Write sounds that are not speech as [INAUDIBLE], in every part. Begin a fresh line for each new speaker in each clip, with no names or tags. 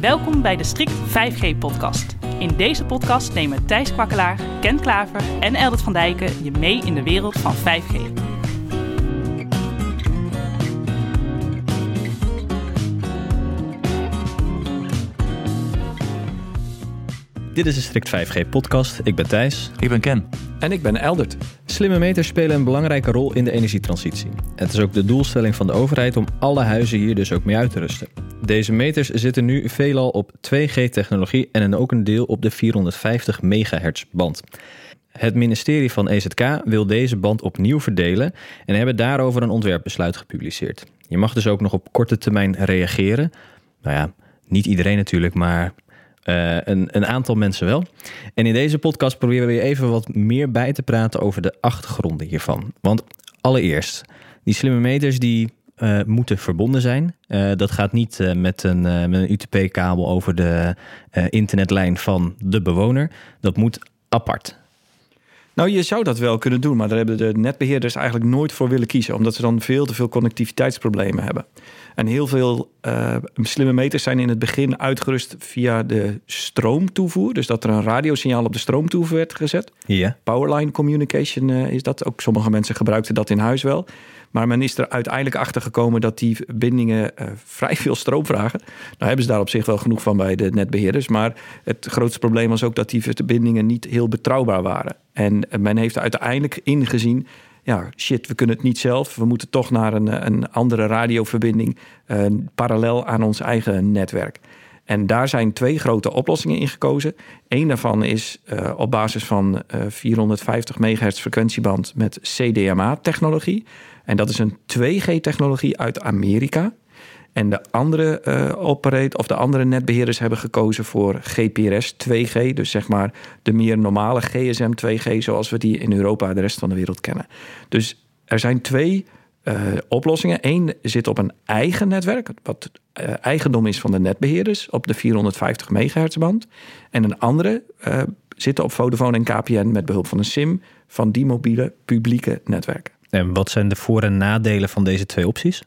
Welkom bij de Strict 5G-podcast. In deze podcast nemen Thijs Kwakkelaar, Ken Klaver en Eldert van Dijken je mee in de wereld van 5G.
Dit is de Strict 5G-podcast. Ik ben Thijs.
Ik ben Ken.
En ik ben Eldert.
Slimme meters spelen een belangrijke rol in de energietransitie. Het is ook de doelstelling van de overheid om alle huizen hier dus ook mee uit te rusten. Deze meters zitten nu veelal op 2G-technologie en ook een deel op de 450 MHz band. Het ministerie van EZK wil deze band opnieuw verdelen en hebben daarover een ontwerpbesluit gepubliceerd. Je mag dus ook nog op korte termijn reageren. Nou ja, niet iedereen natuurlijk, maar uh, een, een, aantal mensen wel. En in deze podcast proberen we je even wat meer bij te praten over de achtergronden hiervan. Want allereerst, die slimme meters die uh, moeten verbonden zijn. Uh, dat gaat niet met een, een UTP-kabel over de internetlijn van de bewoner. Dat moet apart.
Nou, je zou dat wel kunnen doen, maar daar hebben de netbeheerders eigenlijk nooit voor willen kiezen, omdat ze dan veel te veel connectiviteitsproblemen hebben. En heel veel uh, slimme meters zijn in het begin uitgerust via de stroomtoevoer. Dus dat er een radiosignaal op de stroomtoevoer werd gezet.
Ja.
Powerline communication uh, is dat. Ook sommige mensen gebruikten dat in huis wel. Maar men is er uiteindelijk achter gekomen dat die verbindingen uh, vrij veel stroom vragen. Nou hebben ze daar op zich wel genoeg van bij de netbeheerders. Maar het grootste probleem was ook dat die verbindingen niet heel betrouwbaar waren. En men heeft uiteindelijk ingezien ja, shit, we kunnen het niet zelf. We moeten toch naar een, een andere radioverbinding parallel aan ons eigen netwerk. En daar zijn twee grote oplossingen in gekozen. Eén daarvan is uh, op basis van uh, 450 MHz frequentieband met CDMA-technologie. En dat is een 2G-technologie uit Amerika. En de andere uh, operate, of de andere netbeheerders hebben gekozen voor GPRS 2G. Dus zeg maar de meer normale GSM 2G zoals we die in Europa en de rest van de wereld kennen. Dus er zijn twee oplossingen. Eén zit op een eigen netwerk, wat uh, eigendom is van de netbeheerders op de 450 MHz band. En een andere zit op Vodafone en KPN met behulp van een SIM van die mobiele publieke netwerken.
En wat zijn de voor- en nadelen van deze twee opties?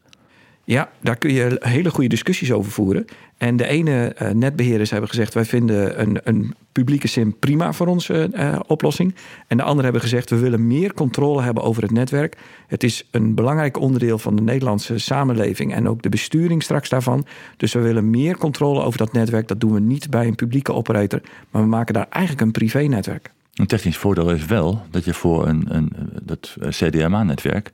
Ja, daar kun je hele goede discussies over voeren. En de ene uh, netbeheerders hebben gezegd: wij vinden een, een publieke sim prima voor onze uh, oplossing. En de anderen hebben gezegd: we willen meer controle hebben over het netwerk. Het is een belangrijk onderdeel van de Nederlandse samenleving en ook de besturing straks daarvan. Dus we willen meer controle over dat netwerk. Dat doen we niet bij een publieke operator, maar we maken daar eigenlijk een privé-netwerk.
Een technisch voordeel is wel dat je voor een, een, dat CDMA-netwerk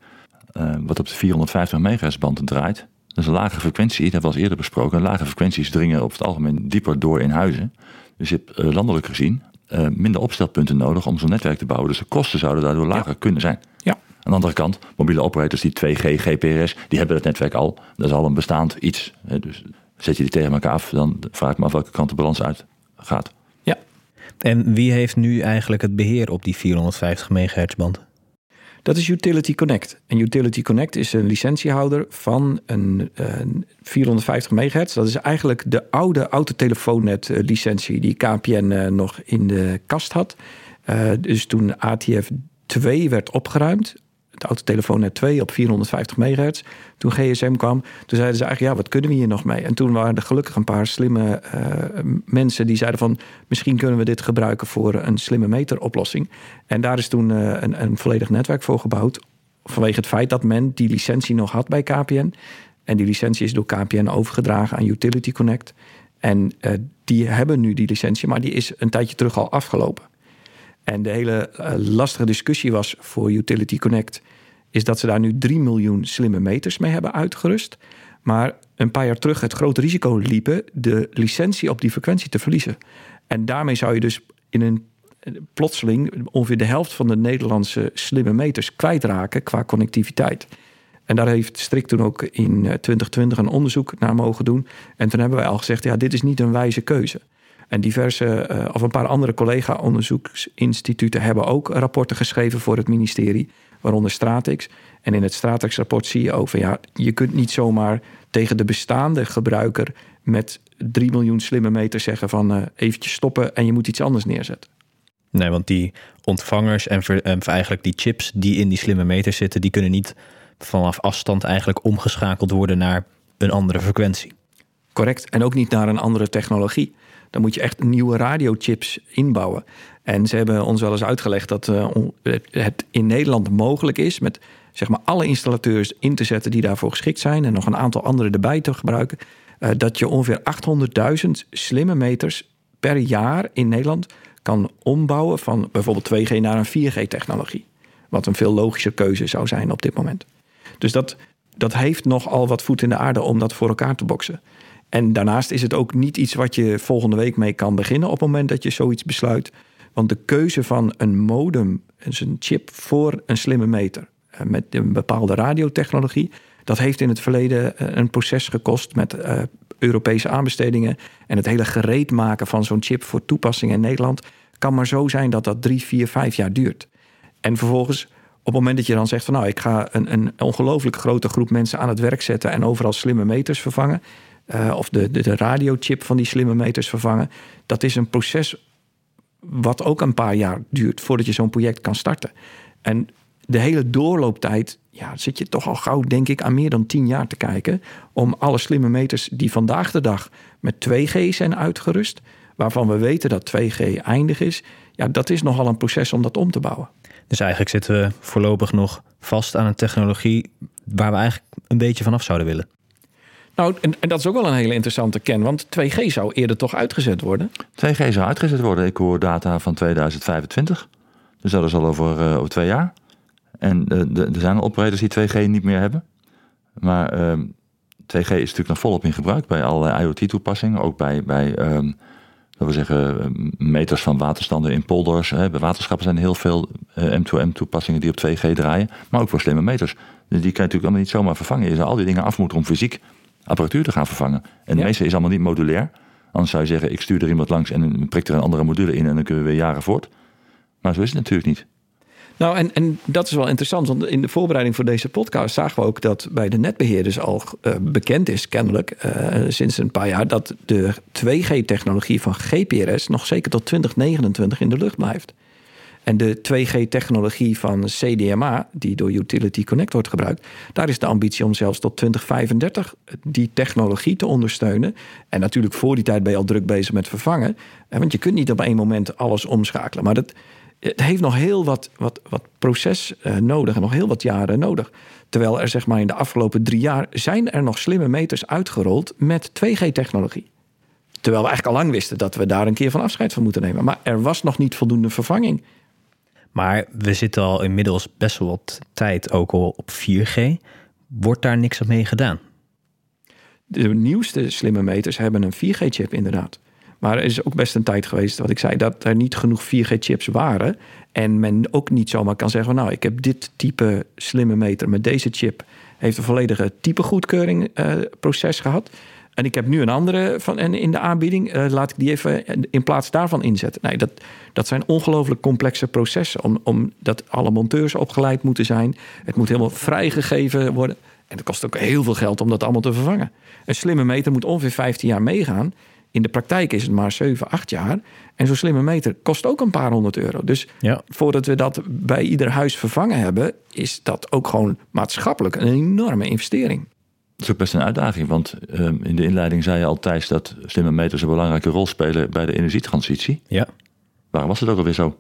uh, wat op de 450 MHz band draait. Dat is een lage frequentie, dat hebben we al eerder besproken. Lage frequenties dringen over het algemeen dieper door in huizen. Dus je hebt uh, landelijk gezien uh, minder opstelpunten nodig om zo'n netwerk te bouwen. Dus de kosten zouden daardoor lager ja. kunnen zijn.
Ja.
Aan de andere kant, mobiele operators die 2G, GPRS, die hebben het netwerk al. Dat is al een bestaand iets. Dus zet je die tegen elkaar af, dan vraag ik me af welke kant de balans uit gaat.
Ja. En wie heeft nu eigenlijk het beheer op die 450 MHz band?
Dat is Utility Connect. En Utility Connect is een licentiehouder van een, een 450 MHz. Dat is eigenlijk de oude autotelefoonnet licentie die KPN uh, nog in de kast had. Uh, dus toen ATF 2 werd opgeruimd, het autotelefoonnet 2 op 450 MHz. Toen GSM kwam, toen zeiden ze eigenlijk, ja, wat kunnen we hier nog mee? En toen waren er gelukkig een paar slimme uh, mensen die zeiden van, misschien kunnen we dit gebruiken voor een slimme meteroplossing. En daar is toen uh, een, een volledig netwerk voor gebouwd, vanwege het feit dat men die licentie nog had bij KPN. En die licentie is door KPN overgedragen aan Utility Connect. En uh, die hebben nu die licentie, maar die is een tijdje terug al afgelopen. En de hele uh, lastige discussie was voor Utility Connect... is dat ze daar nu 3 miljoen slimme meters mee hebben uitgerust. Maar een paar jaar terug het grote risico liepen... de licentie op die frequentie te verliezen. En daarmee zou je dus in een plotseling... ongeveer de helft van de Nederlandse slimme meters kwijtraken qua connectiviteit. En daar heeft Strik toen ook in 2020 een onderzoek naar mogen doen. En toen hebben wij al gezegd, ja, dit is niet een wijze keuze. En diverse, uh, of een paar andere collega-onderzoeksinstituten hebben ook rapporten geschreven voor het ministerie, waaronder Stratix. En in het Stratix-rapport zie je ook van ja, je kunt niet zomaar tegen de bestaande gebruiker met 3 miljoen slimme meters zeggen van uh, eventjes stoppen en je moet iets anders neerzetten.
Nee, want die ontvangers en, ver, en eigenlijk die chips die in die slimme meters zitten, die kunnen niet vanaf afstand eigenlijk omgeschakeld worden naar een andere frequentie.
Correct. En ook niet naar een andere technologie. Dan moet je echt nieuwe radiochips inbouwen. En ze hebben ons wel eens uitgelegd dat uh, het in Nederland mogelijk is met zeg maar alle installateurs in te zetten die daarvoor geschikt zijn en nog een aantal andere erbij te gebruiken. Uh, dat je ongeveer 800.000 slimme meters per jaar in Nederland kan ombouwen van bijvoorbeeld 2G naar een 4G-technologie. Wat een veel logischer keuze zou zijn op dit moment. Dus dat, dat heeft nogal wat voet in de aarde om dat voor elkaar te boksen. En daarnaast is het ook niet iets wat je volgende week mee kan beginnen op het moment dat je zoiets besluit. Want de keuze van een modem, dus een chip voor een slimme meter eh, met een bepaalde radiotechnologie, dat heeft in het verleden eh, een proces gekost met uh, Europese aanbestedingen en het hele gereed maken van zo'n chip voor toepassing in Nederland kan maar zo zijn dat dat drie, vier, vijf jaar duurt. En vervolgens, op het moment dat je dan zegt van nou, ik ga een, een ongelooflijk grote groep mensen aan het werk zetten en overal slimme meters vervangen, uh, of de, de, de radiochip van die slimme meters vervangen, dat is een proces wat ook een paar jaar duurt voordat je zo'n project kan starten. En de hele doorlooptijd ja, zit je toch al gauw, denk ik, aan meer dan tien jaar te kijken. Om alle slimme meters die vandaag de dag met 2G zijn uitgerust, waarvan we weten dat 2G eindig is, ja, dat is nogal een proces om dat om te bouwen.
Dus eigenlijk zitten we voorlopig nog vast aan een technologie waar we eigenlijk een beetje vanaf zouden willen.
Nou, en, en, dat is ook wel een hele interessante ken, want 2G zou eerder toch uitgezet worden?
2G zou uitgezet worden. Ik hoor data van 2025. Dus dat is al over, uh, over twee jaar. En uh, er zijn operators die 2G niet meer hebben. Maar uh, ehm, 2G is natuurlijk nog volop in gebruik bij allerlei IoT-toepassingen. Ook bij, bij dat we zeggen, meters van waterstanden in polders. Hè. Bij waterschappen zijn heel veel M2M toepassingen die op 2G draaien. Maar ook voor slimme meters. Die kan je natuurlijk allemaal niet zomaar vervangen. Je zou al die dingen af moeten om fysiek apparatuur te gaan vervangen. En de meeste is allemaal niet modulair. Anders zou je zeggen, ik stuur er iemand langs en prik er een andere module in en dan kunnen we weer jaren voort. Maar zo is het natuurlijk niet.
Nou, en, en dat is wel interessant, want in de voorbereiding voor deze podcast zagen we ook dat bij de netbeheerders al uh, bekend is, kennelijk, uh, sinds een paar jaar, dat de 2G-technologie van GPRS nog zeker tot 2029 in de lucht blijft. En de 2G-technologie van CDMA, die door Utility Connect wordt gebruikt, daar is de ambitie om zelfs tot 2035 die technologie te ondersteunen. En natuurlijk voor die tijd ben je al druk bezig met vervangen. Want je kunt niet op één moment alles omschakelen. Maar dat, het heeft nog heel wat, wat, wat proces eh, nodig en nog heel wat jaren nodig. Terwijl er zeg maar in de afgelopen drie jaar zijn er nog slimme meters uitgerold met 2G-technologie. Terwijl we eigenlijk al lang wisten dat we daar een keer van afscheid van moeten nemen. Maar er was nog niet voldoende vervanging.
Maar we zitten al inmiddels best wel wat tijd ook al op 4G. Wordt daar niks mee gedaan?
De nieuwste slimme meters hebben een 4G-chip inderdaad. Maar er is ook best een tijd geweest, wat ik zei, dat er niet genoeg 4G-chips waren. En men ook niet zomaar kan zeggen: Nou, ik heb dit type slimme meter met deze chip. Heeft een volledige type goedkeuring uh, proces gehad. En ik heb nu een andere van, en in de aanbieding. Uh, laat ik die even in plaats daarvan inzetten. Nee, dat, dat zijn ongelooflijk complexe processen. Om, omdat alle monteurs opgeleid moeten zijn. Het moet helemaal vrijgegeven worden. En het kost ook heel veel geld om dat allemaal te vervangen. Een slimme meter moet ongeveer 15 jaar meegaan. In de praktijk is het maar 7, 8 jaar. En zo'n slimme meter kost ook een paar honderd euro. Dus ja. voordat we dat bij ieder huis vervangen hebben, is dat ook gewoon maatschappelijk een enorme investering.
Dat is ook best een uitdaging, want uh, in de inleiding zei je al Thijs dat slimme meters een belangrijke rol spelen bij de energietransitie.
Ja.
Waarom was het ook alweer zo?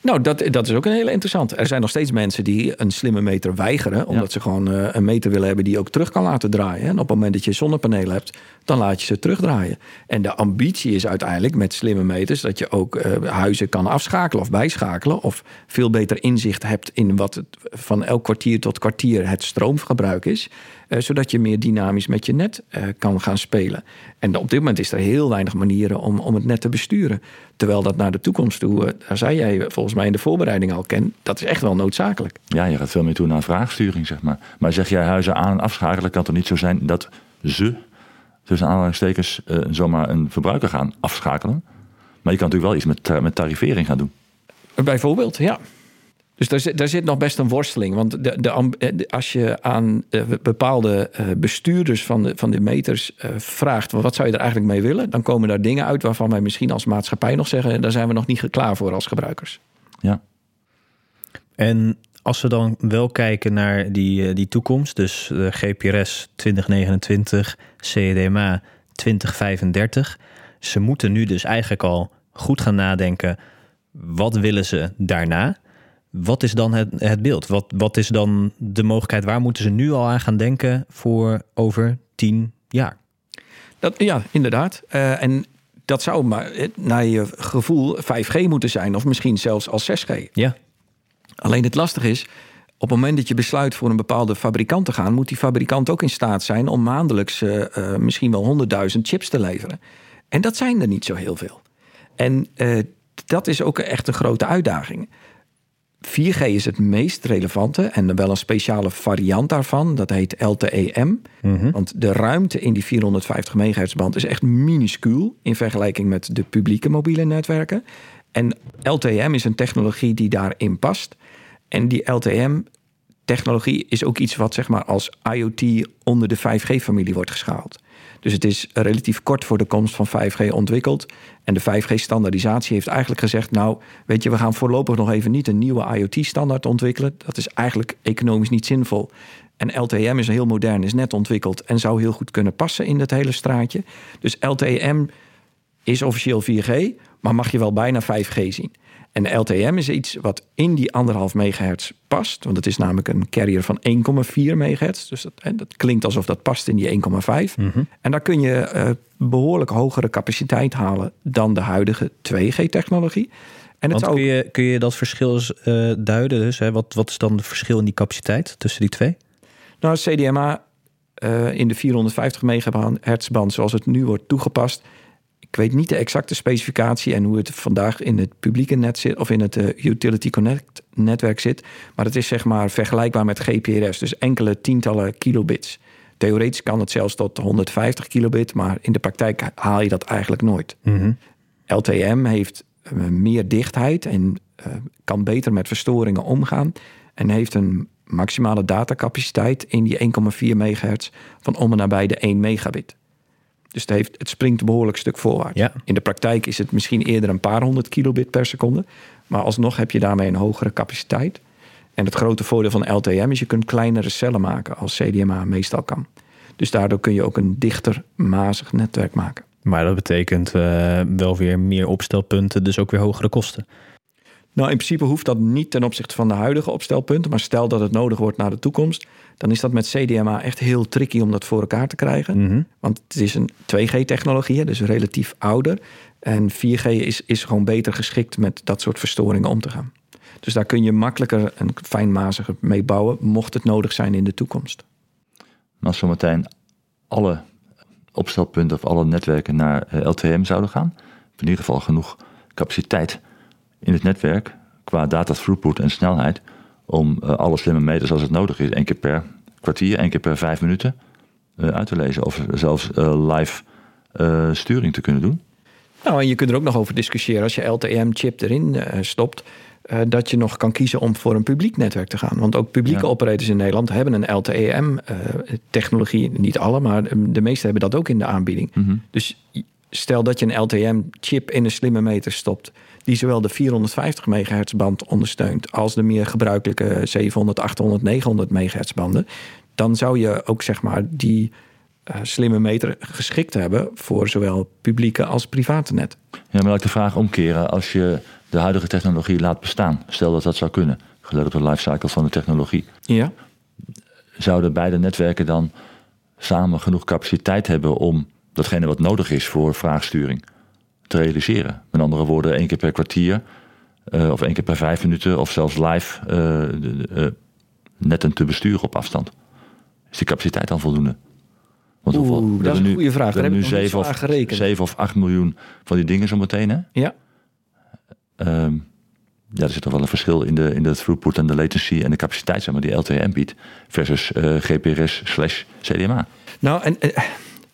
Nou, dat, dat is ook een hele interessante. Er zijn nog steeds mensen die een slimme meter weigeren. Omdat ze gewoon uh, een meter willen hebben die ook terug kan laten draaien. En op het moment dat je zonnepanelen hebt, dan laat je ze terugdraaien. En de ambitie is uiteindelijk met slimme meters dat je ook uh, huizen kan afschakelen of bijschakelen. Of veel beter inzicht hebt in wat het van elk kwartier tot kwartier het stroomgebruik is. Uh, zodat je meer dynamisch met je net uh, kan gaan spelen. En op dit moment is er heel weinig manieren om, om het net te besturen. Terwijl dat naar de toekomst toe, uh, daar zei jij volgens mij in de voorbereiding al, Ken, dat is echt wel noodzakelijk.
Ja, je gaat veel meer toe naar vraagsturing, zeg maar. Maar zeg jij huizen aan en afschakelen, kan het niet zo zijn dat ze, tussen aanhalingstekens, zomaar een verbruiker gaan afschakelen. Maar je kan natuurlijk wel iets met, met tarivering gaan doen.
Bijvoorbeeld, ja. Dus daar zit, zit nog best een worsteling. Want de, de, als je aan eh, bepaalde eh, bestuurders van de, van de meters vraagt... wat zou je er eigenlijk mee willen? Dan komen daar dingen uit waarvan wij misschien als maatschappij nog zeggen... daar zijn we nog niet klaar voor als gebruikers.
Ja.
En als we dan wel kijken naar die, die toekomst, dus de GPRS 2029, CDMA 2035. Ze moeten nu dus eigenlijk al goed gaan nadenken. Wat willen ze daarna? Wat is dan het, het beeld? Wat, wat is dan de mogelijkheid? Waar moeten ze nu al aan gaan denken voor over tien jaar?
Dat, ja, inderdaad. Uh, en dat zou maar naar je gevoel 5G moeten zijn, of misschien zelfs al 6G.
Ja.
Alleen het lastige is, op het moment dat je besluit voor een bepaalde fabrikant te gaan, moet die fabrikant ook in staat zijn om maandelijks uh, uh, misschien wel 100.000 chips te leveren. En dat zijn er niet zo heel veel. En uh, dat is ook echt een grote uitdaging. 4G is het meest relevante en wel een speciale variant daarvan. Dat heet LTE-M.
Mhm.
Want de ruimte in die 450 MHz band is echt minuscuul in vergelijking met de publieke mobiele netwerken. En LTE-M is een technologie die daarin past. En die LTE-M-technologie is ook iets wat zeg maar als IoT onder de 5G-familie wordt geschaald. Dus het is relatief kort voor de komst van 5G ontwikkeld. En de 5G-standaardisatie heeft eigenlijk gezegd: Nou, weet je, we gaan voorlopig nog even niet een nieuwe IoT-standaard ontwikkelen. Dat is eigenlijk economisch niet zinvol. En LTE-M is heel modern, is net ontwikkeld en zou heel goed kunnen passen in dat hele straatje. Dus LTE-M is officieel 4G, maar mag je wel bijna 5G zien. En LTM is iets wat in die anderhalf megahertz past. Want het is namelijk een carrier van 1,4 megahertz. Dus dat, dat, klinkt alsof dat past in die 1,5. En daar kun je uh, behoorlijk hogere capaciteit halen dan de huidige 2G-technologie.
En het kun, je, kun je dat verschil uh, duiden? Dus, hè? Wat, wat is dan het verschil in die capaciteit tussen die twee?
Nou, CDMA uh, in de 450 megahertz band zoals het nu wordt toegepast ik weet niet de exacte specificatie en hoe het vandaag in het publieke net zit of in het uh, Utility Connect netwerk zit. Maar het is zeg maar vergelijkbaar met GPRS, dus enkele tientallen kilobits. Theoretisch kan het zelfs tot 150 kilobit, maar in de praktijk haal je dat eigenlijk nooit.
Mm
LTM heeft uh, meer dichtheid en uh, kan beter met verstoringen omgaan en heeft een maximale datacapaciteit in die 1,4 megahertz van om en nabij de 1 megabit. Dus het, heeft, het springt een behoorlijk stuk voorwaarts.
Ja.
In de praktijk is het misschien eerder een paar honderd kilobit per seconde. Maar alsnog heb je daarmee een hogere capaciteit. En het grote voordeel van LTM is je kunt kleinere cellen maken als CDMA meestal kan. Dus daardoor kun je ook een dichter, mazig netwerk maken.
Maar dat betekent uh, wel weer meer opstelpunten, dus ook weer hogere kosten.
Nou, in principe hoeft dat niet ten opzichte van de huidige opstelpunten. Maar stel dat het nodig wordt naar de toekomst, dan is dat met CDMA echt heel tricky om dat voor elkaar te krijgen.
Mm -hmm.
Want het is een 2G-technologie, dus relatief ouder. En 4G is, is gewoon beter geschikt met dat soort verstoringen om te gaan. Dus daar kun je makkelijker en fijnmaziger mee bouwen, mocht het nodig zijn in de toekomst.
Maar als zometeen alle opstelpunten of alle netwerken naar LTM zouden gaan, in ieder geval genoeg capaciteit in het netwerk qua data throughput en snelheid om uh, alle slimme meters als het nodig is, één keer per kwartier, één keer per vijf minuten uh, uit te lezen of zelfs uh, live sturing te kunnen doen.
Nou, en je kunt er ook nog over discussiëren als je LTM-chip erin stopt. dat je nog kan kiezen om voor een publiek netwerk te gaan. Want ook publieke ja. operators in Nederland hebben een LTE-M-technologie. Niet alle, maar de meeste hebben dat ook in de aanbieding.
Mm -hmm.
Dus stel dat je een LTM-chip in een slimme meter stopt die zowel de 450 MHz band ondersteunt als de meer gebruikelijke 700, 800, 900 MHz banden, dan zou je ook zeg maar die uh, slimme meter geschikt hebben voor zowel publieke als private net.
Ja, maar laat ik de vraag omkeren als je de huidige technologie laat bestaan. Stel dat dat zou kunnen, gelet op de lifecycle van de technologie.
Ja.
Zouden beide netwerken dan samen genoeg capaciteit hebben om datgene wat nodig is voor vraagsturing te realiseren. Met andere woorden, één keer per kwartier uh, of één keer per vijf minuten of zelfs live uh, de, uh, netten te besturen op afstand. Is die capaciteit dan voldoende?
Want Oeh, hoeveel, dat is een goede vraag.
We hebben nu 7 of, 7 of 8 miljoen van die dingen zometeen. Hè?
Ja.
Um, ja, er zit toch wel een verschil in de, in de throughput en de latency en de capaciteit zeg maar, die LTE biedt versus GPRS slash CDMA.
Nou, en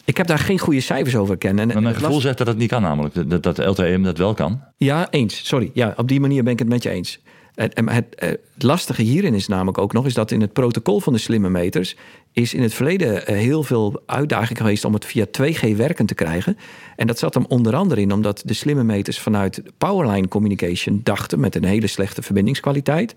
ik heb daar geen goede cijfers over kennen.
Maar mijn gevoel zegt dat het niet kan namelijk. Dat, dat LTM dat wel kan.
Ja, eens. Sorry. Ja, op die manier ben ik het met je eens. En het, het, lastige hierin is namelijk ook nog... is dat in het protocol van de slimme meters... is in het verleden heel veel uitdaging geweest... om het via 2G werken te krijgen. En dat zat hem onder andere in... omdat de slimme meters vanuit powerline communication dachten... met een hele slechte verbindingskwaliteit.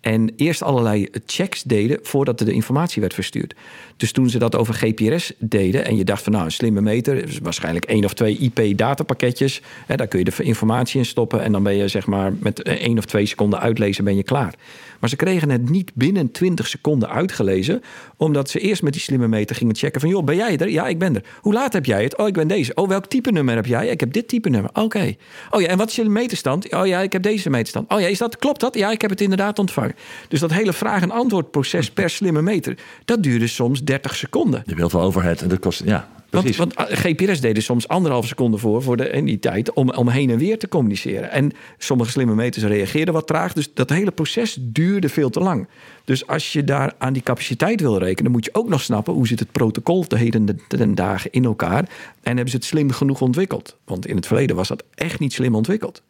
En eerst allerlei checks deden voordat de informatie werd verstuurd. Dus toen ze dat over GPRS deden en je dacht van nou een slimme meter, waarschijnlijk één of twee IP-datapakketjes, daar kun je de informatie in stoppen en dan ben je zeg maar met één of twee seconden uitlezen ben je klaar. Maar ze kregen het niet binnen 20 seconden uitgelezen, omdat ze eerst met die slimme meter gingen checken van joh ben jij er? Ja ik ben er. Hoe laat heb jij het? Oh ik ben deze. Oh welk type nummer heb jij? Ik heb dit type nummer. Oké. Oh ja en wat is je meterstand? Oh ja ik heb deze meterstand. Oh ja is dat klopt dat? Ja ik heb het inderdaad ontvangen. Dus dat hele vraag- en antwoordproces per slimme meter, dat duurde soms 30 seconden.
Je wilt wel overheid en dat kost, ja,
want, want, ah, GPS deden soms anderhalf seconde voor, voor de, in die tijd om, om heen en weer te communiceren. En sommige slimme meters reageerden wat traag. Dus dat hele proces duurde veel te lang. Dus als je daar aan die capaciteit wil rekenen, moet je ook nog snappen hoe zit het protocol te heden ten dagen in elkaar. En hebben ze het slim genoeg ontwikkeld? Want in het verleden was dat echt niet slim ontwikkeld.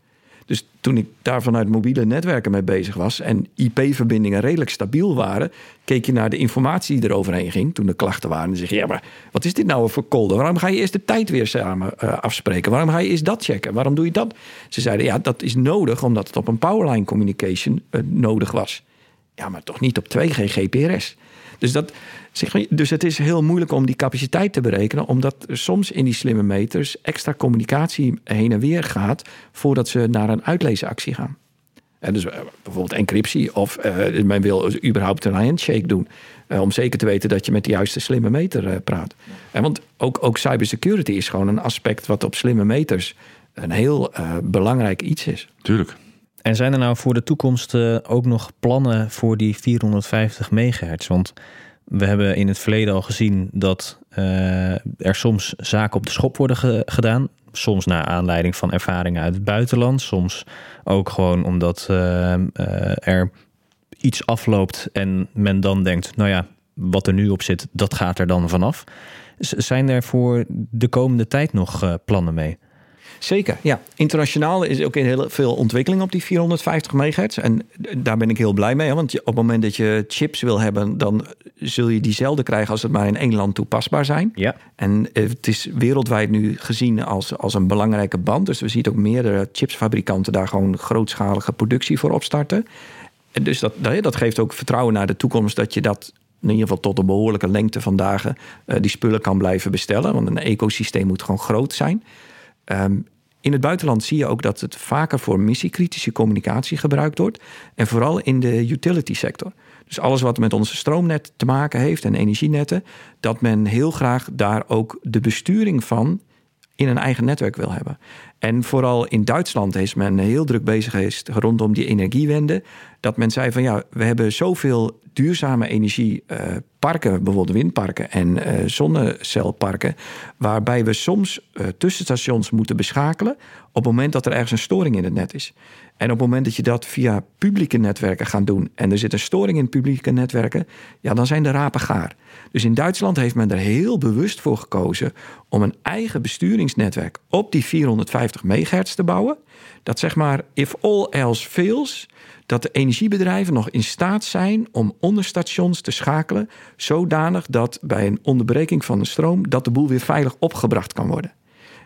Dus toen ik daar vanuit mobiele netwerken mee bezig was en IP-verbindingen redelijk stabiel waren, keek je naar de informatie die er overheen ging toen de klachten waren. En zeg je, ja, maar wat is dit nou voor kolder? Waarom ga je eerst de tijd weer samen uh, afspreken? Waarom ga je eerst dat checken? Waarom doe je dat? Ze zeiden, ja, dat is nodig omdat het op een powerline communication uh, nodig was. Ja, maar toch niet op 2G GPRS. Dus, dat, dus het is heel moeilijk om die capaciteit te berekenen, omdat soms in die slimme meters extra communicatie heen en weer gaat voordat ze naar een uitleesactie gaan. En dus eh, bijvoorbeeld encryptie of uh, men wil überhaupt een handshake doen. Uh, om zeker te weten dat je met de juiste slimme meter praat. En want ook, ook cybersecurity is gewoon een aspect wat op slimme meters een heel belangrijk iets is.
Tuurlijk.
En zijn er nou voor de toekomst ook nog plannen voor die 450 megahertz? Want we hebben in het verleden al gezien dat uh, er soms zaken op de schop worden gedaan. Soms naar aanleiding van ervaringen uit het buitenland. Soms ook gewoon omdat uh, er iets afloopt en men dan denkt, nou ja, wat er nu op zit, dat gaat er dan vanaf. Zijn er voor de komende tijd nog plannen mee?
Zeker, ja. Internationaal is ook heel veel ontwikkeling op die 450 megahertz. En daar ben ik heel blij mee. Want op het moment dat je chips wil hebben, dan zul je diezelfde krijgen als het maar in één land toepasbaar zijn.
Ja.
En het is wereldwijd nu gezien als, als een belangrijke band. Dus we zien ook meerdere chipsfabrikanten daar gewoon grootschalige productie voor opstarten. En dus dat, dat geeft ook vertrouwen naar de toekomst dat je dat in ieder geval tot een behoorlijke lengte van dagen uh, die spullen kan blijven bestellen. Want een ecosysteem moet gewoon groot zijn. Um, in het buitenland zie je ook dat het vaker voor missiekritische communicatie gebruikt wordt. En vooral in de utility sector. Dus alles wat met onze stroomnet te maken heeft en energienetten, dat men heel graag daar ook de besturing van in een eigen netwerk wil hebben. En vooral in Duitsland is men heel druk bezig geweest rondom die energiewende. Dat men zei van ja, we hebben zoveel duurzame energieparken, uh, bijvoorbeeld windparken en uh, zonnecelparken, waarbij we soms uh, tussenstations moeten beschakelen op het moment dat er ergens een storing in het net is. En op het moment dat je dat via publieke netwerken gaat doen en er zit een storing in publieke netwerken, ja, dan zijn de rapen gaar. Dus in Duitsland heeft men er heel bewust voor gekozen om een eigen besturingsnetwerk op die 450 megahertz te bouwen. Dat zeg maar, if all else fails, dat de energiebedrijven nog in staat zijn om onderstations te schakelen, zodanig dat bij een onderbreking van de stroom dat de boel weer veilig opgebracht kan worden.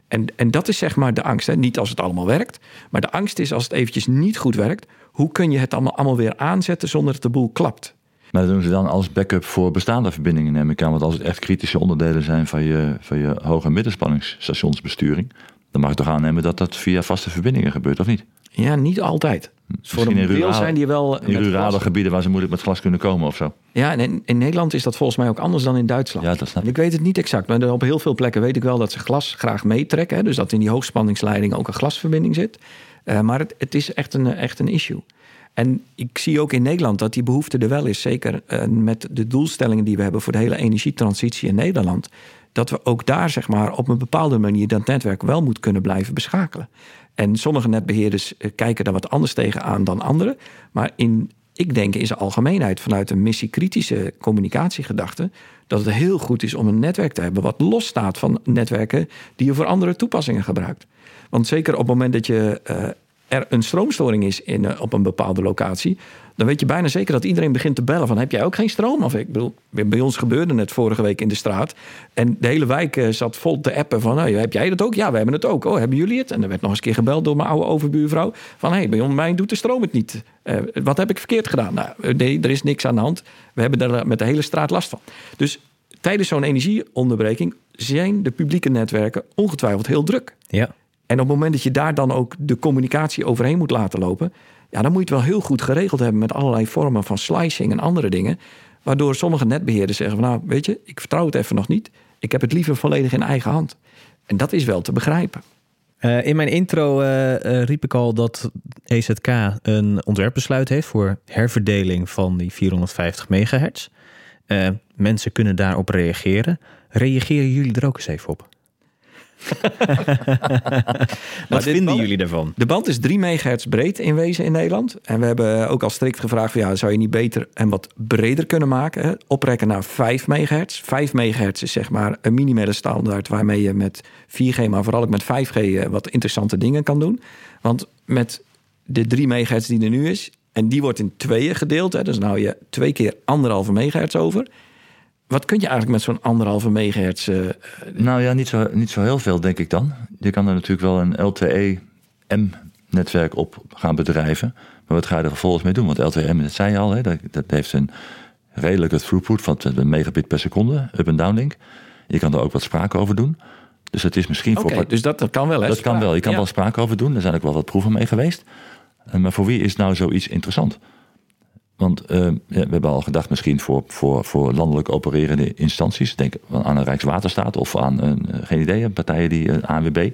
En, en dat is zeg maar de angst. Hè? Niet als het allemaal werkt, maar de angst is als het eventjes niet goed werkt, hoe kun je het allemaal, allemaal weer aanzetten zonder dat de boel klapt?
Maar dat doen ze dan als backup voor bestaande verbindingen, neem ik aan. Want als het echt kritische onderdelen zijn van je, van je hoge- en middenspanningsstationsbesturing, dan mag ik toch aannemen dat dat via vaste verbindingen gebeurt, of niet?
Ja, niet altijd.
Hm. voor een deel zijn die wel. In rurale gebieden waar ze moeilijk met glas kunnen komen of zo.
Ja, en in, in, Nederland is dat volgens mij ook anders dan in Duitsland.
Ja, dat snap
ik. ik weet het niet exact, maar op heel veel plekken weet ik wel dat ze glas graag meetrekken. Hè, dus dat in die hoogspanningsleiding ook een glasverbinding zit. Uh, maar het, het, is echt een, echt een issue. En ik zie ook in Nederland dat die behoefte er wel is. Zeker uh, met de doelstellingen die we hebben voor de hele energietransitie in Nederland. Dat we ook daar zeg maar, op een bepaalde manier dat netwerk wel moet kunnen blijven beschakelen. En sommige netbeheerders eh, kijken daar wat anders tegenaan dan anderen. Maar in, ik denk in zijn algemeenheid vanuit een missiekritische communicatiegedachte... dat het heel goed is om een netwerk te hebben wat losstaat van netwerken... die je voor andere toepassingen gebruikt. Want zeker op het moment dat je uh, er een stroomstoring is in, eh, op een bepaalde locatie, dan weet je bijna zeker dat iedereen begint te bellen van heb jij ook geen stroom? Of ik bedoel, bij ons gebeurde het vorige week in de straat en de hele wijk eh, zat vol te appen van nou, heb jij dat ook? Ja, we hebben het ook. Oh, hebben jullie het? En er werd nog eens een keer gebeld door mijn oude overbuurvrouw van hey, bij ons mij doet de stroom het niet. Uh, wat heb ik verkeerd gedaan? Nou, nee, er is niks aan de hand. We hebben daar met de hele straat last van. Dus tijdens zo'n energieonderbreking zijn de publieke netwerken ongetwijfeld heel druk.
Ja.
En op het moment dat je daar dan ook de communicatie overheen moet laten lopen, ja, dan moet je het wel heel goed geregeld hebben met allerlei vormen van slicing en andere dingen. Waardoor sommige netbeheerders zeggen van nou, weet je, ik vertrouw het even nog niet. Ik heb het liever volledig in eigen hand. En dat is wel te begrijpen.
Uh, in mijn intro uh, uh, riep ik al dat EZK een ontwerpbesluit heeft voor herverdeling van die 450 megahertz. mensen kunnen daarop reageren. Reageren jullie er ook eens even op? [LAUGHS] Wat vinden jullie daarvan?
De band is 3 megahertz breed in wezen in Nederland. En we hebben ook al strikt gevraagd: van, ja, zou je niet beter en wat breder kunnen maken? Hè? Oprekken naar 5 megahertz. 5 megahertz is zeg maar een minimale standaard waarmee je met 4G, maar vooral ook met 5G eh, wat interessante dingen kan doen. Want met de 3 megahertz die er nu is, en die wordt in tweeën gedeeld, hè, dus nou je twee keer anderhalve megahertz over. Wat kun je eigenlijk met zo'n anderhalve megahertz? Uh,
nou ja, niet zo, niet zo heel veel, denk ik dan. Je kan er natuurlijk wel een LTE-M-netwerk op gaan bedrijven. Maar wat ga je er vervolgens mee doen? Want LTE-M, dat zei je al, hè, dat, dat heeft een redelijke throughput van een megabit per seconde, up- en downlink. Je kan er ook wat sprake over doen. Dus het is misschien
okay,
voor.
Dus dat, dat kan wel, hè?
Dat kan wel. Je kan
ja.
wel sprake over doen. Er zijn ook wel wat proeven mee geweest. Maar voor wie is nou zoiets interessant? Want uh, ja, we hebben al gedacht misschien voor, voor, voor landelijk opererende instanties. Denk aan een Rijkswaterstaat of aan, een, uh, geen idee, partijen die, uh, ANWB. Uh,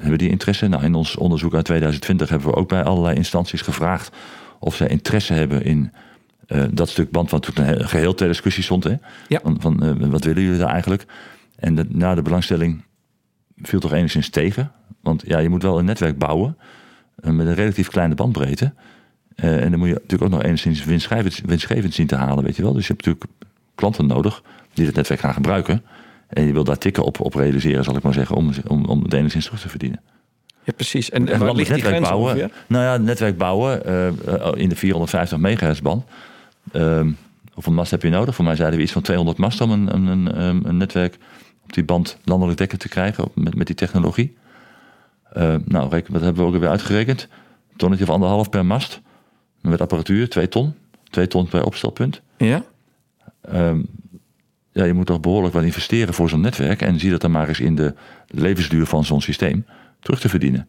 hebben die interesse? Nou, in ons onderzoek uit 2020 hebben we ook bij allerlei instanties gevraagd... of zij interesse hebben in dat stuk band... wat toen een geheel ter discussie stond. Hè?
Ja.
Van, van wat willen jullie daar eigenlijk? En de, na de belangstelling viel toch enigszins tegen. Want ja, je moet wel een netwerk bouwen... met een relatief kleine bandbreedte... Uh, en dan moet je natuurlijk ook nog enigszins winstgevend, winstgevend zien te halen, weet je wel. Dus je hebt natuurlijk klanten nodig die het netwerk gaan gebruiken. En je wil daar tikken op, op realiseren, zal ik maar zeggen, om, om, om het enigszins terug te verdienen.
Ja, precies. En, en waar ligt die
netwerk bouwen?
Ongeveer?
Nou ja, netwerk bouwen uh, in de 450 megahertz band. Uh, hoeveel mast heb je nodig? Voor mij zeiden we iets van 200 mast om een, een, een, een netwerk op die band landelijk dekken te krijgen met, met die technologie. Uh, nou, reken, wat hebben we ook weer uitgerekend? Tonnetje of anderhalf per mast. Met apparatuur, 2 ton. 2 ton per opstelpunt.
Ja.
Um, ja, je moet toch behoorlijk wat investeren voor zo'n netwerk. En zie dat dan maar eens in de levensduur van zo'n systeem terug te verdienen.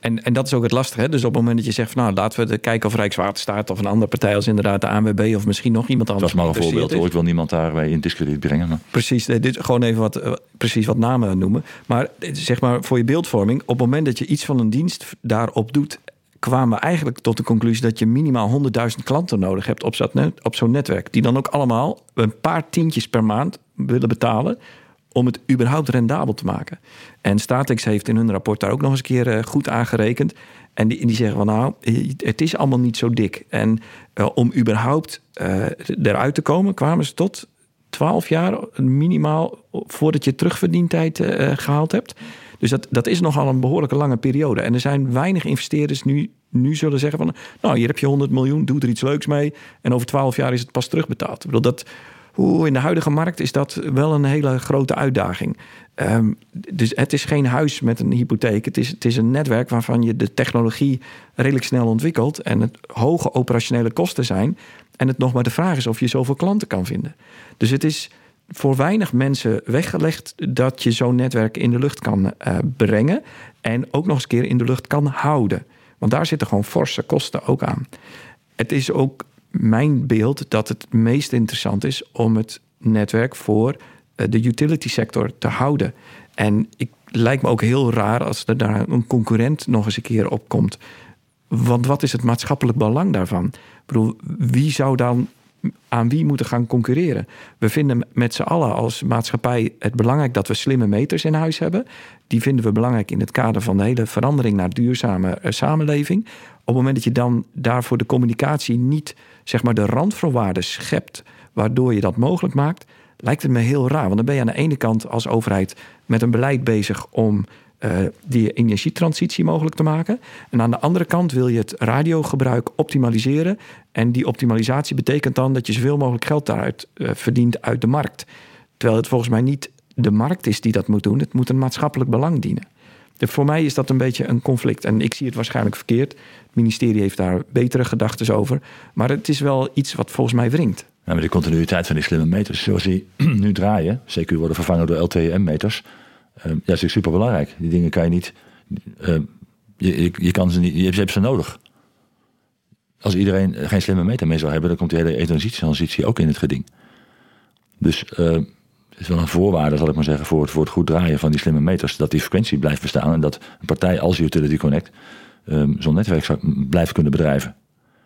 En, en dat is ook het lastige. Hè? Dus op het moment dat je zegt van nou laten we kijken of Rijkswaterstaat of een andere partij als inderdaad de ANWB of misschien nog iemand anders.
Dat is maar een voorbeeld hoor. Ik wil niemand daarbij in discrediet brengen. Maar.
Precies, dit gewoon even wat, uh, precies wat namen noemen. Maar zeg maar voor je beeldvorming, op het moment dat je iets van een dienst daarop doet kwamen we eigenlijk tot de conclusie dat je minimaal 100.000 klanten nodig hebt op zo'n netwerk. Die dan ook allemaal een paar tientjes per maand willen betalen om het überhaupt rendabel te maken. En Statex heeft in hun rapport daar ook nog eens een keer goed aangerekend. En die, die zeggen van nou, het is allemaal niet zo dik. En uh, om überhaupt eruit te komen, kwamen ze tot 12 jaar minimaal voordat je terugverdientijd uh, gehaald hebt. Dus dat, dat is nogal een behoorlijke lange periode. En er zijn weinig investeerders nu, nu zullen zeggen van... nou, hier heb je 100 miljoen, doe er iets leuks mee... en over 12 jaar is het pas terugbetaald. Ik bedoel, dat, hoe in de huidige markt is dat wel een hele grote uitdaging. Um, dus het is geen huis met een hypotheek. Het is, het is een netwerk waarvan je de technologie redelijk snel ontwikkelt... en het hoge operationele kosten zijn... en het nog maar de vraag is of je zoveel klanten kan vinden. Dus het is voor weinig mensen weggelegd dat je zo'n netwerk in de lucht kan uh, brengen. En ook nog eens een keer in de lucht kan houden. Want daar zitten gewoon forse kosten ook aan. Het is ook mijn beeld dat het meest interessant is om het netwerk voor uh, de utility sector te houden. En ik lijkt me ook heel raar als er daar een concurrent nog eens een keer op komt. Want wat is het maatschappelijk belang daarvan? Ik bedoel, wie zou dan aan wie moeten gaan concurreren. We vinden met z'n allen als maatschappij het belangrijk dat we slimme meters in huis hebben. Die vinden we belangrijk in het kader van de hele verandering naar duurzame uh, samenleving. Op het moment dat je dan daarvoor de communicatie niet zeg maar de randvoorwaarden schept, waardoor je dat mogelijk maakt, lijkt het me heel raar. Want dan ben je aan de ene kant als overheid met een beleid bezig om uh, die energietransitie mogelijk te maken. En aan de andere kant wil je het radiogebruik optimaliseren. En die optimalisatie betekent dan dat je zoveel mogelijk geld daaruit uh, verdient uit de markt. Terwijl het volgens mij niet de markt is die dat moet doen. Het moet een maatschappelijk belang dienen. De, voor mij is dat een beetje een conflict. En ik zie het waarschijnlijk verkeerd. Het ministerie heeft daar betere gedachten over. Maar het is wel iets wat volgens mij wringt.
Ja, maar de continuïteit van die slimme meters, zoals die [CLEARS THROAT] nu draaien, zeker worden vervangen door LTE-meters, uh, ja, dat is super belangrijk. Die dingen kan je niet, uh, je, je, je, kan ze niet, je hebt ze nodig. Als iedereen geen slimme meter mee zou hebben, dan komt die hele energietransitie ook in het geding. Dus uh, het is wel een voorwaarde, zal ik maar zeggen, voor het, voor het goed draaien van die slimme meters. Dat die frequentie blijft bestaan en dat een partij als Utility Connect um, zo'n netwerk zou, blijft kunnen bedrijven.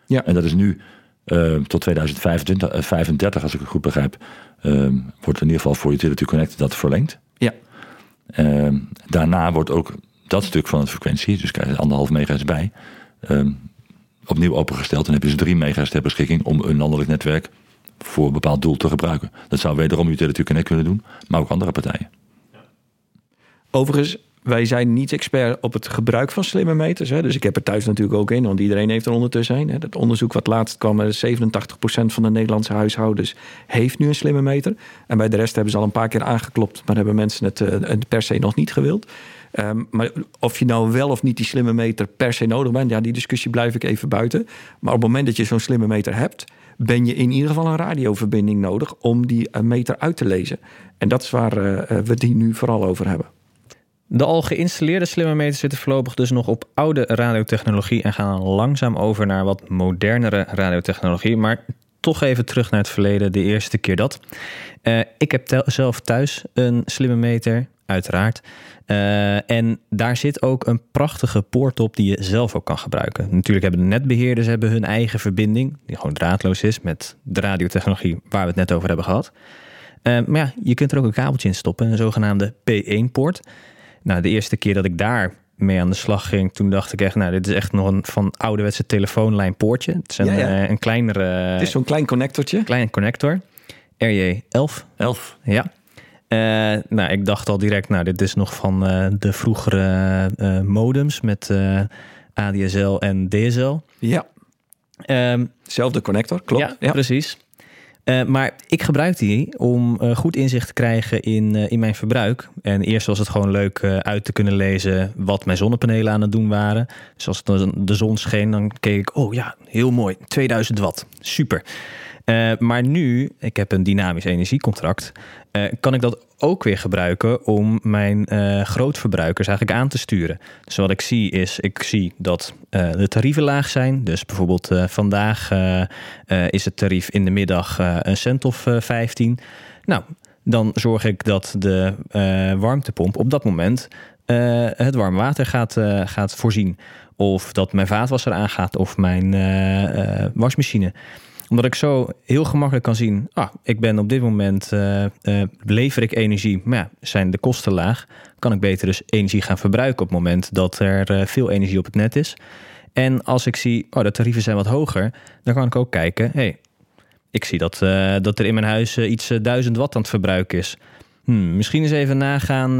Ja. En dat is nu uh, tot 2025, 35, als ik het goed begrijp, uh, wordt in ieder geval voor Utility Connect dat verlengd. Uh, daarna wordt ook dat stuk van de frequentie, dus krijg je anderhalf megahertz bij, opnieuw opengesteld. En heb je ze 3 megahertz ter beschikking om een landelijk netwerk voor een bepaald doel te gebruiken. Dat zou wederom Utility Connect kunnen doen, maar ook andere partijen.
Overigens, wij zijn niet expert op het gebruik van slimme meters. Hè. Dus ik heb er thuis natuurlijk ook in, want iedereen heeft er ondertussen een. Het onderzoek wat laatst kwam, 87% van de Nederlandse huishoudens heeft nu een slimme meter. En bij de rest hebben ze al een paar keer aangeklopt, maar hebben mensen het uh, per se nog niet gewild. Um, maar of je nou wel of niet die slimme meter per se nodig bent, ja, die discussie blijf ik even buiten. Maar op het moment dat je zo'n slimme meter hebt, ben je in ieder geval een radioverbinding nodig om die eh, meter uit te lezen. En dat is waar uh, we die nu vooral over hebben.
De al geïnstalleerde slimme meters zitten voorlopig dus nog op oude radiotechnologie en gaan langzaam over naar wat modernere radiotechnologie. Maar toch even terug naar het verleden, de eerste keer dat. Uh, ik heb zelf thuis een slimme meter, uiteraard. Uh, en daar zit ook een prachtige poort op die je zelf ook kan gebruiken. Natuurlijk hebben de netbeheerders hebben hun eigen verbinding, die gewoon draadloos is met de radiotechnologie waar we het net over hebben gehad. Uh, maar ja, je kunt er ook een kabeltje in stoppen, een zogenaamde P1-poort. Nou, de eerste keer dat ik daar mee aan de slag ging, toen dacht ik echt, nou, dit is echt nog een van ouderwetse telefoonlijnpoortje. Het is een, ja, ja. een kleinere.
Het is zo'n klein connectortje.
Klein connector. RJ11.
11.
Ja. Uh, nou, ik dacht al direct, nou, dit is nog van uh, de vroegere uh, modems met ADSL en DSL.
Ja. Um, Zelfde connector, klopt.
Ja, ja. precies. Uh, maar ik gebruik die om uh, goed inzicht te krijgen in, uh, in mijn verbruik. En eerst was het gewoon leuk uit te kunnen lezen wat mijn zonnepanelen aan het doen waren. Dus als het de zon scheen, dan keek ik, oh ja, heel mooi, 2000 watt, super. Uh, maar nu, ik heb een dynamisch energiecontract, uh, kan ik dat ook weer gebruiken om mijn uh, grootverbruikers eigenlijk aan te sturen. Dus wat ik zie is, ik zie dat de tarieven laag zijn. Dus bijvoorbeeld vandaag is het tarief in de middag een cent of 15. Nou, dan zorg ik dat de warmtepomp op dat moment het warme water gaat, gaat voorzien. Of dat mijn vaatwasser aangaat of mijn wasmachine omdat ik zo heel gemakkelijk kan zien, ah, ik ben op dit moment, uh, uh, lever ik energie, maar ja, zijn de kosten laag, kan ik beter dus energie gaan verbruiken op het moment dat er uh, veel energie op het net is. En als ik zie, oh, de tarieven zijn wat hoger, dan kan ik ook kijken, hey, ik zie dat, dat er in mijn huis iets 1000 watt aan het verbruiken is. Hmm, misschien eens even nagaan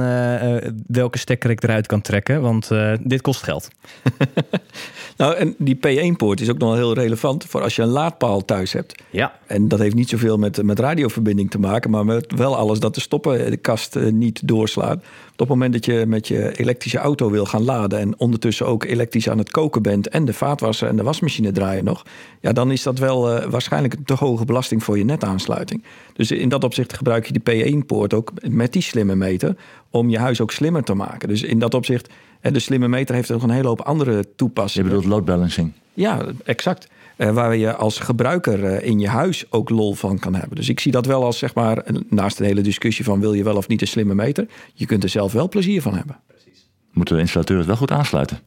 welke stekker ik eruit kan trekken, want dit kost geld. [LAUGHS]
Nou, en die P1-poort is ook nog wel heel relevant voor als je een laadpaal thuis hebt.
Ja.
En dat heeft niet zoveel met, met radioverbinding te maken, maar met wel alles dat de stoppen de kast eh, niet doorslaat. Op het moment dat je met je elektrische auto wil gaan laden en ondertussen ook elektrisch aan het koken bent en de vaatwasser en de wasmachine draaien nog, ja, dan is dat wel waarschijnlijk een te hoge belasting voor je netaansluiting. Dus in dat opzicht gebruik je die P1-poort ook met die slimme meter om je huis ook slimmer te maken. Dus in dat opzicht de slimme meter heeft nog een hele hoop andere toepassingen.
Je bedoelt load balancing?
Ja, exact. Uh, waar je als gebruiker uh, in je huis ook lol van kan hebben. Dus ik zie dat wel als, zeg maar, naast een hele discussie van wil je wel of niet een slimme meter, je kunt er zelf wel plezier van hebben. Precies.
Moeten de installateurs het wel goed aansluiten?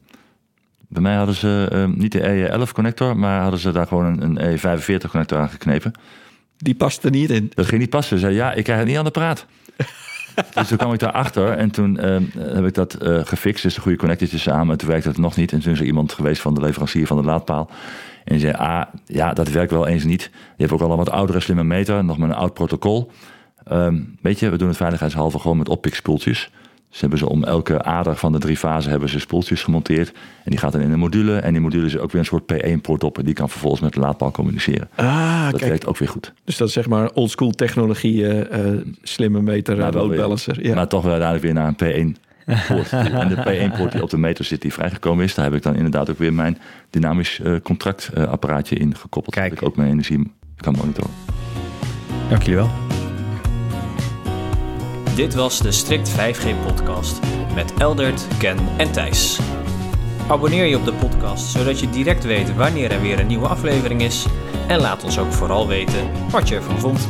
Bij mij hadden ze uh, niet de E11 connector, maar hadden ze daar gewoon een, een E45 connector aangeknepen.
Die past er niet in.
Dat ging niet passen. Ze zei ja, ik krijg het niet aan de praat. Dus toen kwam ik daarachter en toen uh, heb ik dat uh, gefixt. Dus de goede connectortjes samen. En toen werkte het nog niet. En toen is er iemand geweest van de leverancier van de laadpaal. En die zei, ah, ja, dat werkt wel eens niet. Je hebt ook al een wat oudere slimme meter. Nog met een oud protocol. Um, weet je, we doen het veiligheidshalve gewoon met oppikspoeltjes. Ze hebben ze om elke ader van de drie fasen hebben ze spoeltjes gemonteerd. En die gaat dan in een module. En die module is ook weer een soort P1-poort op. En die kan vervolgens met de laadpaal communiceren.
Ah,
dat
kijk.
werkt ook weer goed.
Dus dat is zeg maar oldschool technologie, eh, eh, slimme meter,
Maar
uh,
wel
load
weer-
balancer. Ja.
Maar toch wel uiteindelijk weer naar een P1-poort. [LAUGHS] en de P1-poort die op de meter zit die vrijgekomen is. Daar heb ik dan inderdaad ook weer mijn dynamisch eh, contractapparaatje in gekoppeld.
Kijk.
Dat ik ook mijn energie kan monitoren.
Dank jullie wel.
Dit was de Strict 5G podcast met Eldert, Ken en Thijs. Abonneer je op de podcast zodat je direct weet wanneer er weer een nieuwe aflevering is. En laat ons ook vooral weten wat je ervan vond.